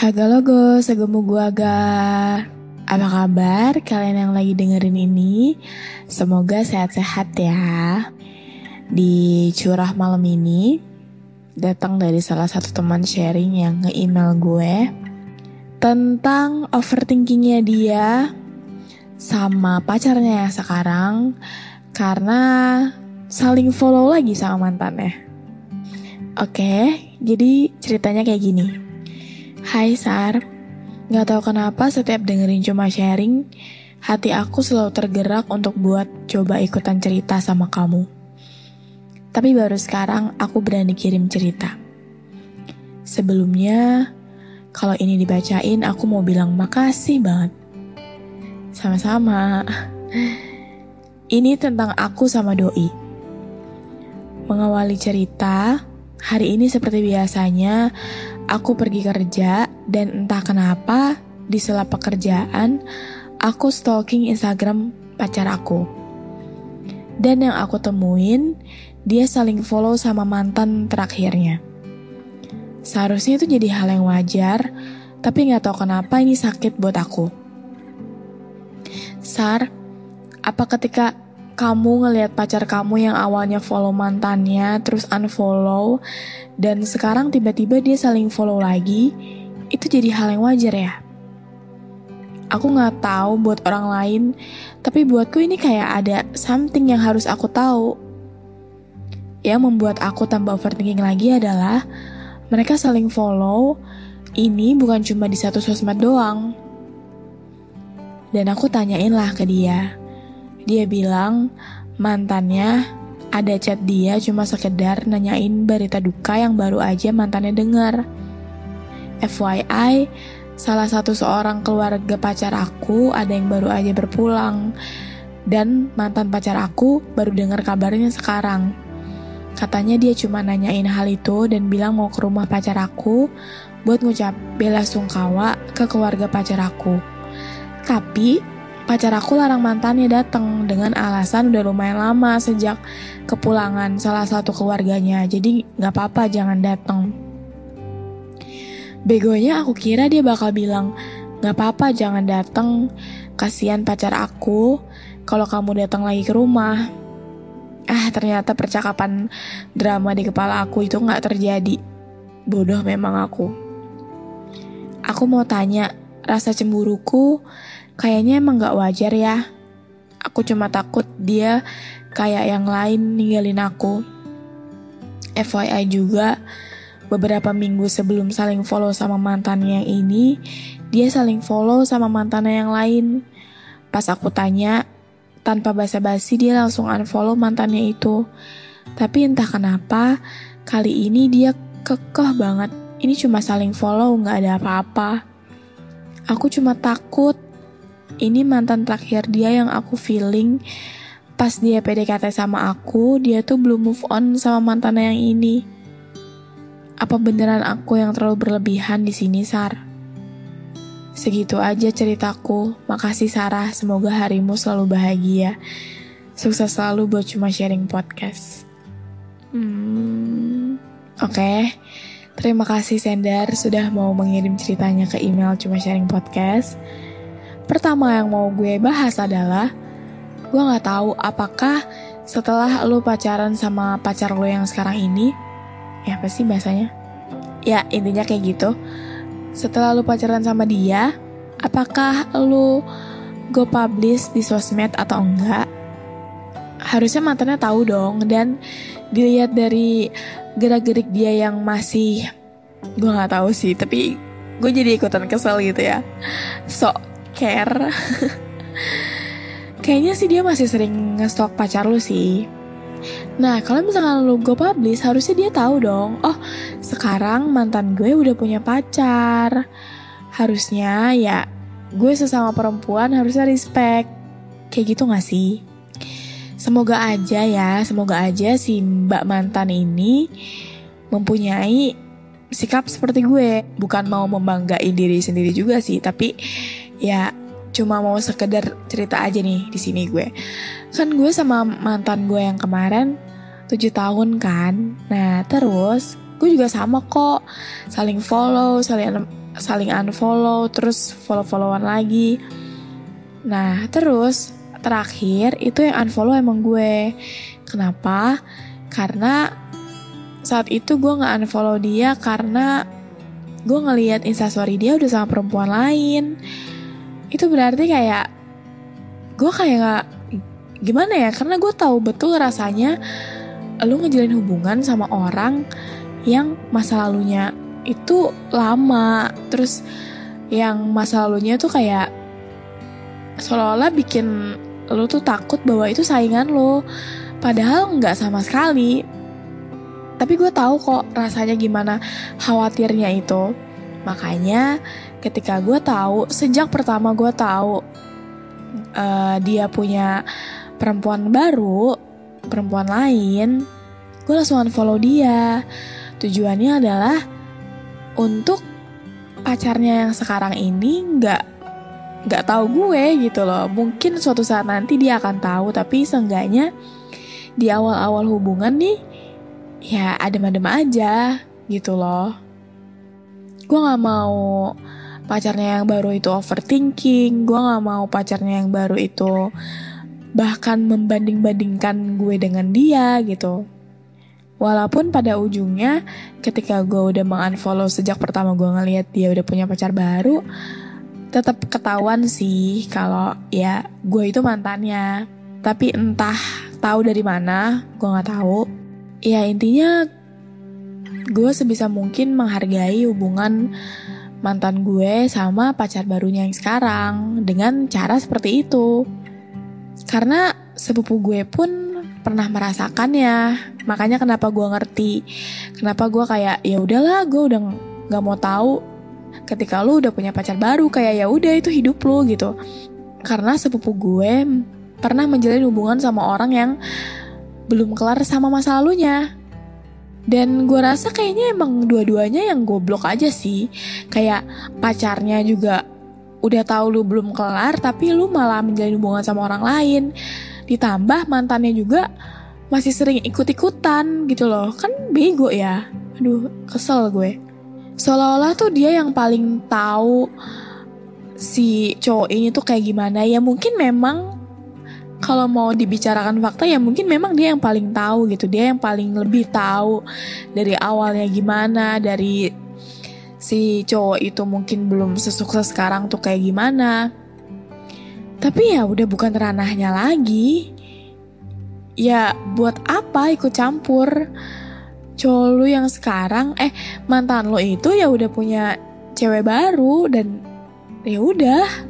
Haga logo, segemu gua ga. Apa kabar kalian yang lagi dengerin ini? Semoga sehat-sehat ya. Di curah malam ini datang dari salah satu teman sharing yang nge-email gue tentang overthinkingnya dia sama pacarnya sekarang karena saling follow lagi sama mantannya. Oke, jadi ceritanya kayak gini. Hai Sar, gak tahu kenapa setiap dengerin cuma sharing, hati aku selalu tergerak untuk buat coba ikutan cerita sama kamu. Tapi baru sekarang aku berani kirim cerita. Sebelumnya, kalau ini dibacain aku mau bilang makasih banget. Sama-sama. Ini tentang aku sama Doi. Mengawali cerita, hari ini seperti biasanya, aku pergi kerja dan entah kenapa di sela pekerjaan aku stalking Instagram pacar aku. Dan yang aku temuin, dia saling follow sama mantan terakhirnya. Seharusnya itu jadi hal yang wajar, tapi nggak tahu kenapa ini sakit buat aku. Sar, apa ketika kamu ngelihat pacar kamu yang awalnya follow mantannya terus unfollow dan sekarang tiba-tiba dia saling follow lagi itu jadi hal yang wajar ya? Aku nggak tahu buat orang lain tapi buatku ini kayak ada something yang harus aku tahu. Yang membuat aku tambah overthinking lagi adalah mereka saling follow ini bukan cuma di satu sosmed doang. Dan aku tanyain lah ke dia dia bilang mantannya ada chat dia cuma sekedar nanyain berita duka yang baru aja mantannya dengar. FYI, salah satu seorang keluarga pacar aku ada yang baru aja berpulang. Dan mantan pacar aku baru dengar kabarnya sekarang. Katanya dia cuma nanyain hal itu dan bilang mau ke rumah pacar aku buat ngucap bela sungkawa ke keluarga pacar aku. Tapi pacar aku larang mantannya datang dengan alasan udah lumayan lama sejak kepulangan salah satu keluarganya. Jadi nggak apa-apa jangan datang. Begonya aku kira dia bakal bilang nggak apa-apa jangan datang. Kasihan pacar aku kalau kamu datang lagi ke rumah. Ah ternyata percakapan drama di kepala aku itu nggak terjadi. Bodoh memang aku. Aku mau tanya, rasa cemburuku Kayaknya emang gak wajar ya. Aku cuma takut dia kayak yang lain ninggalin aku. FYI juga, beberapa minggu sebelum saling follow sama mantannya yang ini, dia saling follow sama mantannya yang lain. Pas aku tanya, tanpa basa-basi dia langsung unfollow mantannya itu. Tapi entah kenapa, kali ini dia kekeh banget. Ini cuma saling follow, gak ada apa-apa. Aku cuma takut ini mantan terakhir dia yang aku feeling pas dia PDKT sama aku, dia tuh belum move on sama mantannya yang ini. Apa beneran aku yang terlalu berlebihan di sini, Sar? Segitu aja ceritaku. Makasih Sarah, semoga harimu selalu bahagia. Sukses selalu buat cuma sharing podcast. Hmm, oke. Okay. Terima kasih Sender sudah mau mengirim ceritanya ke email cuma sharing podcast. Pertama yang mau gue bahas adalah gue nggak tahu apakah setelah lu pacaran sama pacar lu yang sekarang ini, ya apa sih bahasanya? Ya intinya kayak gitu. Setelah lu pacaran sama dia, apakah lu go publish di sosmed atau enggak? Harusnya mantannya tahu dong dan dilihat dari gerak-gerik dia yang masih gue nggak tahu sih tapi gue jadi ikutan kesel gitu ya sok care kayaknya sih dia masih sering ngestok pacar lu sih Nah, kalau misalkan lu go publish, harusnya dia tahu dong. Oh, sekarang mantan gue udah punya pacar. Harusnya ya gue sesama perempuan harusnya respect. Kayak gitu gak sih? Semoga aja ya, semoga aja si mbak mantan ini mempunyai sikap seperti gue. Bukan mau membanggain diri sendiri juga sih, tapi ya cuma mau sekedar cerita aja nih di sini gue. Kan gue sama mantan gue yang kemarin 7 tahun kan. Nah, terus gue juga sama kok. Saling follow, saling saling unfollow, terus follow-followan lagi. Nah, terus terakhir itu yang unfollow emang gue. Kenapa? Karena saat itu gue nggak unfollow dia karena gue ngeliat instastory dia udah sama perempuan lain itu berarti kayak gue kayak gak gimana ya? Karena gue tahu betul rasanya lu ngejalin hubungan sama orang yang masa lalunya itu lama. Terus yang masa lalunya tuh kayak seolah-olah bikin lu tuh takut bahwa itu saingan lo padahal nggak sama sekali. Tapi gue tahu kok rasanya gimana khawatirnya itu makanya ketika gue tahu sejak pertama gue tahu uh, dia punya perempuan baru perempuan lain gue langsung unfollow dia. Tujuannya adalah untuk pacarnya yang sekarang ini nggak nggak tahu gue gitu loh. Mungkin suatu saat nanti dia akan tahu tapi seenggaknya di awal-awal hubungan nih ya adem-adem aja gitu loh gue nggak mau pacarnya yang baru itu overthinking gue gak mau pacarnya yang baru itu bahkan membanding-bandingkan gue dengan dia gitu. Walaupun pada ujungnya ketika gue udah mengunfollow sejak pertama gue ngeliat dia udah punya pacar baru tetap ketahuan sih kalau ya gue itu mantannya. Tapi entah tahu dari mana gue nggak tahu. Ya intinya gue sebisa mungkin menghargai hubungan mantan gue sama pacar barunya yang sekarang dengan cara seperti itu. Karena sepupu gue pun pernah merasakannya. Makanya kenapa gue ngerti. Kenapa gue kayak ya udahlah, gue udah nggak mau tahu ketika lu udah punya pacar baru kayak ya udah itu hidup lu gitu. Karena sepupu gue pernah menjalin hubungan sama orang yang belum kelar sama masa lalunya. Dan gue rasa kayaknya emang dua-duanya yang goblok aja sih. Kayak pacarnya juga udah tahu lu belum kelar tapi lu malah menjalin hubungan sama orang lain. Ditambah mantannya juga masih sering ikut-ikutan gitu loh. Kan bego ya. Aduh, kesel gue. Seolah-olah tuh dia yang paling tahu si cowok ini tuh kayak gimana. Ya mungkin memang kalau mau dibicarakan fakta ya mungkin memang dia yang paling tahu gitu. Dia yang paling lebih tahu dari awalnya gimana dari si cowok itu mungkin belum sesukses sekarang tuh kayak gimana. Tapi ya udah bukan ranahnya lagi. Ya buat apa ikut campur? Cowok yang sekarang eh mantan lo itu ya udah punya cewek baru dan ya udah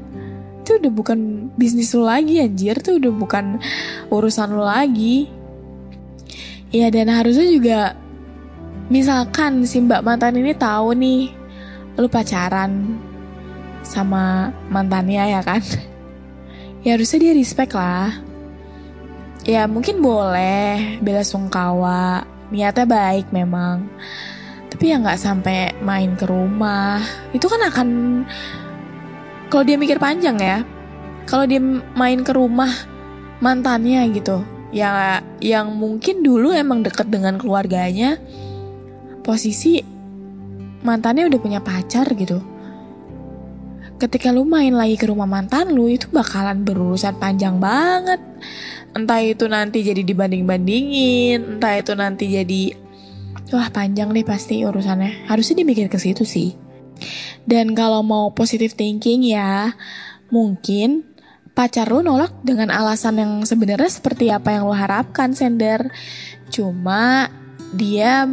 itu udah bukan bisnis lo lagi anjir. Tuh udah bukan urusan lo lagi. Ya dan harusnya juga misalkan si mbak mantan ini tahu nih lu pacaran sama mantannya ya kan? Ya harusnya dia respect lah. Ya mungkin boleh bela sungkawa. Niatnya baik memang. Tapi ya nggak sampai main ke rumah. Itu kan akan kalau dia mikir panjang ya kalau dia main ke rumah mantannya gitu ya yang mungkin dulu emang deket dengan keluarganya posisi mantannya udah punya pacar gitu ketika lu main lagi ke rumah mantan lu itu bakalan berurusan panjang banget. Entah itu nanti jadi dibanding-bandingin, entah itu nanti jadi wah panjang nih pasti urusannya. Harusnya dimikir ke situ sih. Dan kalau mau positive thinking ya, mungkin pacar lu nolak dengan alasan yang sebenarnya seperti apa yang lu harapkan, Sender. Cuma dia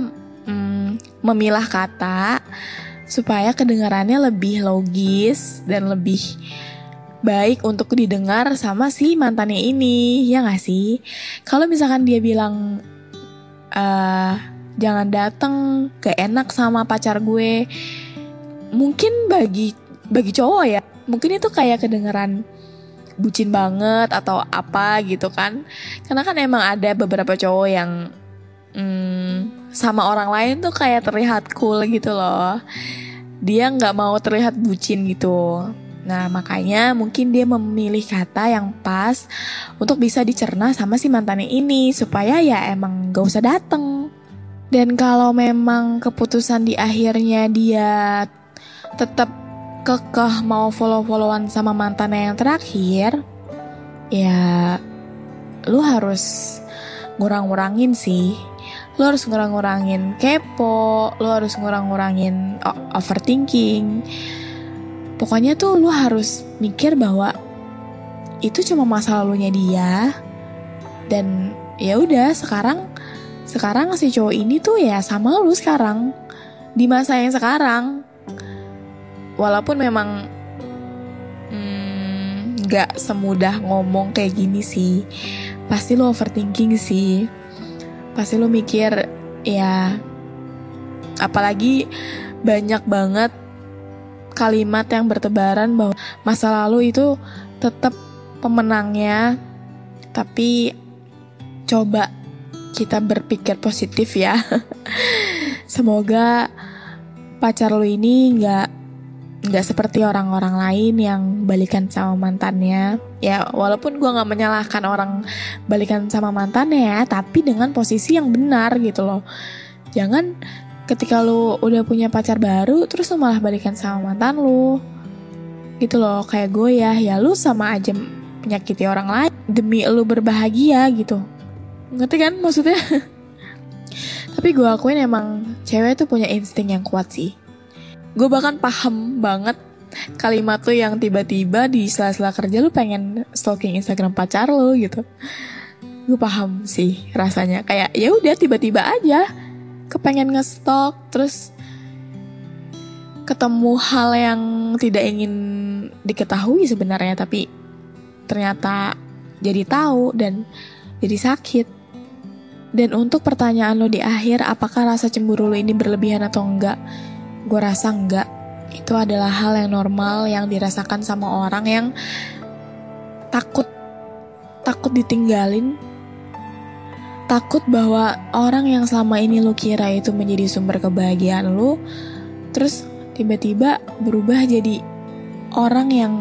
mm, memilah kata supaya kedengarannya lebih logis dan lebih baik untuk didengar sama si mantannya ini, ya gak sih? Kalau misalkan dia bilang uh, jangan dateng, gak enak sama pacar gue, mungkin bagi bagi cowok ya, mungkin itu kayak kedengeran bucin banget atau apa gitu kan. Karena kan emang ada beberapa cowok yang hmm, sama orang lain tuh kayak terlihat cool gitu loh. Dia nggak mau terlihat bucin gitu. Nah makanya mungkin dia memilih kata yang pas untuk bisa dicerna sama si mantannya ini supaya ya emang gak usah dateng. Dan kalau memang keputusan di akhirnya dia tetap kekeh mau follow-followan sama mantannya yang terakhir, ya lu harus ngurang-ngurangin sih. Lu harus ngurang-ngurangin kepo, lu harus ngurang-ngurangin overthinking. Pokoknya tuh lu harus mikir bahwa itu cuma masa lalunya dia dan ya udah sekarang sekarang si cowok ini tuh ya sama lu sekarang di masa yang sekarang walaupun memang hmm, nggak hmm, semudah ngomong kayak gini sih. Pasti lo overthinking sih. Pasti lo mikir ya apalagi banyak banget kalimat yang bertebaran bahwa masa lalu itu tetap pemenangnya tapi coba kita berpikir positif ya. Semoga pacar lo ini nggak nggak seperti orang-orang lain yang balikan sama mantannya. Ya walaupun gue nggak menyalahkan orang balikan sama mantannya ya tapi dengan posisi yang benar gitu loh. Jangan ketika lu udah punya pacar baru terus lu malah balikan sama mantan lu. Gitu loh kayak gue ya. Ya lu sama aja menyakiti orang lain demi lu berbahagia gitu. Ngerti kan maksudnya? Tapi gue akuin emang cewek tuh punya insting yang kuat sih gue bahkan paham banget kalimat tuh yang tiba-tiba di sela-sela kerja lu pengen stalking Instagram pacar lu gitu. Gue paham sih rasanya. Kayak ya udah tiba-tiba aja kepengen ngestok terus ketemu hal yang tidak ingin diketahui sebenarnya tapi ternyata jadi tahu dan jadi sakit. Dan untuk pertanyaan lo di akhir apakah rasa cemburu lo ini berlebihan atau enggak Gue rasa enggak. Itu adalah hal yang normal yang dirasakan sama orang yang takut takut ditinggalin. Takut bahwa orang yang selama ini lu kira itu menjadi sumber kebahagiaan lu terus tiba-tiba berubah jadi orang yang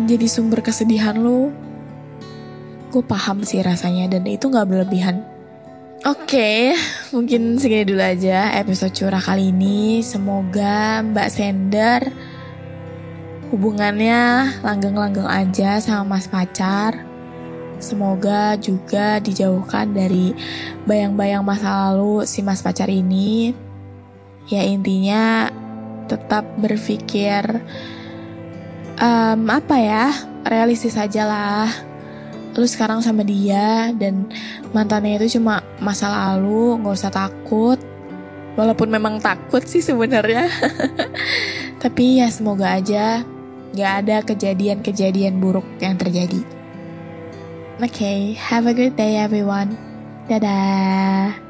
menjadi sumber kesedihan lu. Gue paham sih rasanya dan itu gak berlebihan Oke, okay, mungkin segini dulu aja episode curah kali ini. Semoga Mbak Sender hubungannya langgeng-langgeng aja sama mas pacar. Semoga juga dijauhkan dari bayang-bayang masa lalu si mas pacar ini. Ya intinya tetap berpikir um, apa ya realistis aja lah lu sekarang sama dia dan mantannya itu cuma masa lalu nggak usah takut. Walaupun memang takut sih sebenarnya. Tapi ya semoga aja nggak ada kejadian-kejadian buruk yang terjadi. Okay, have a good day everyone. Dadah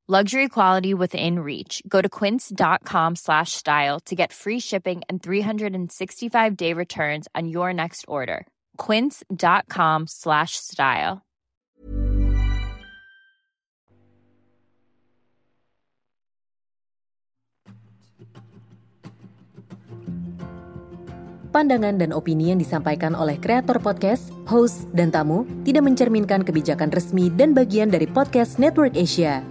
Luxury quality within reach. Go to quince.com slash style to get free shipping and 365 day returns on your next order. Quince.com slash style. Pandangan dan opini yang disampaikan oleh kreator podcast, host, dan tamu tidak mencerminkan kebijakan resmi dan bagian dari podcast Network Asia.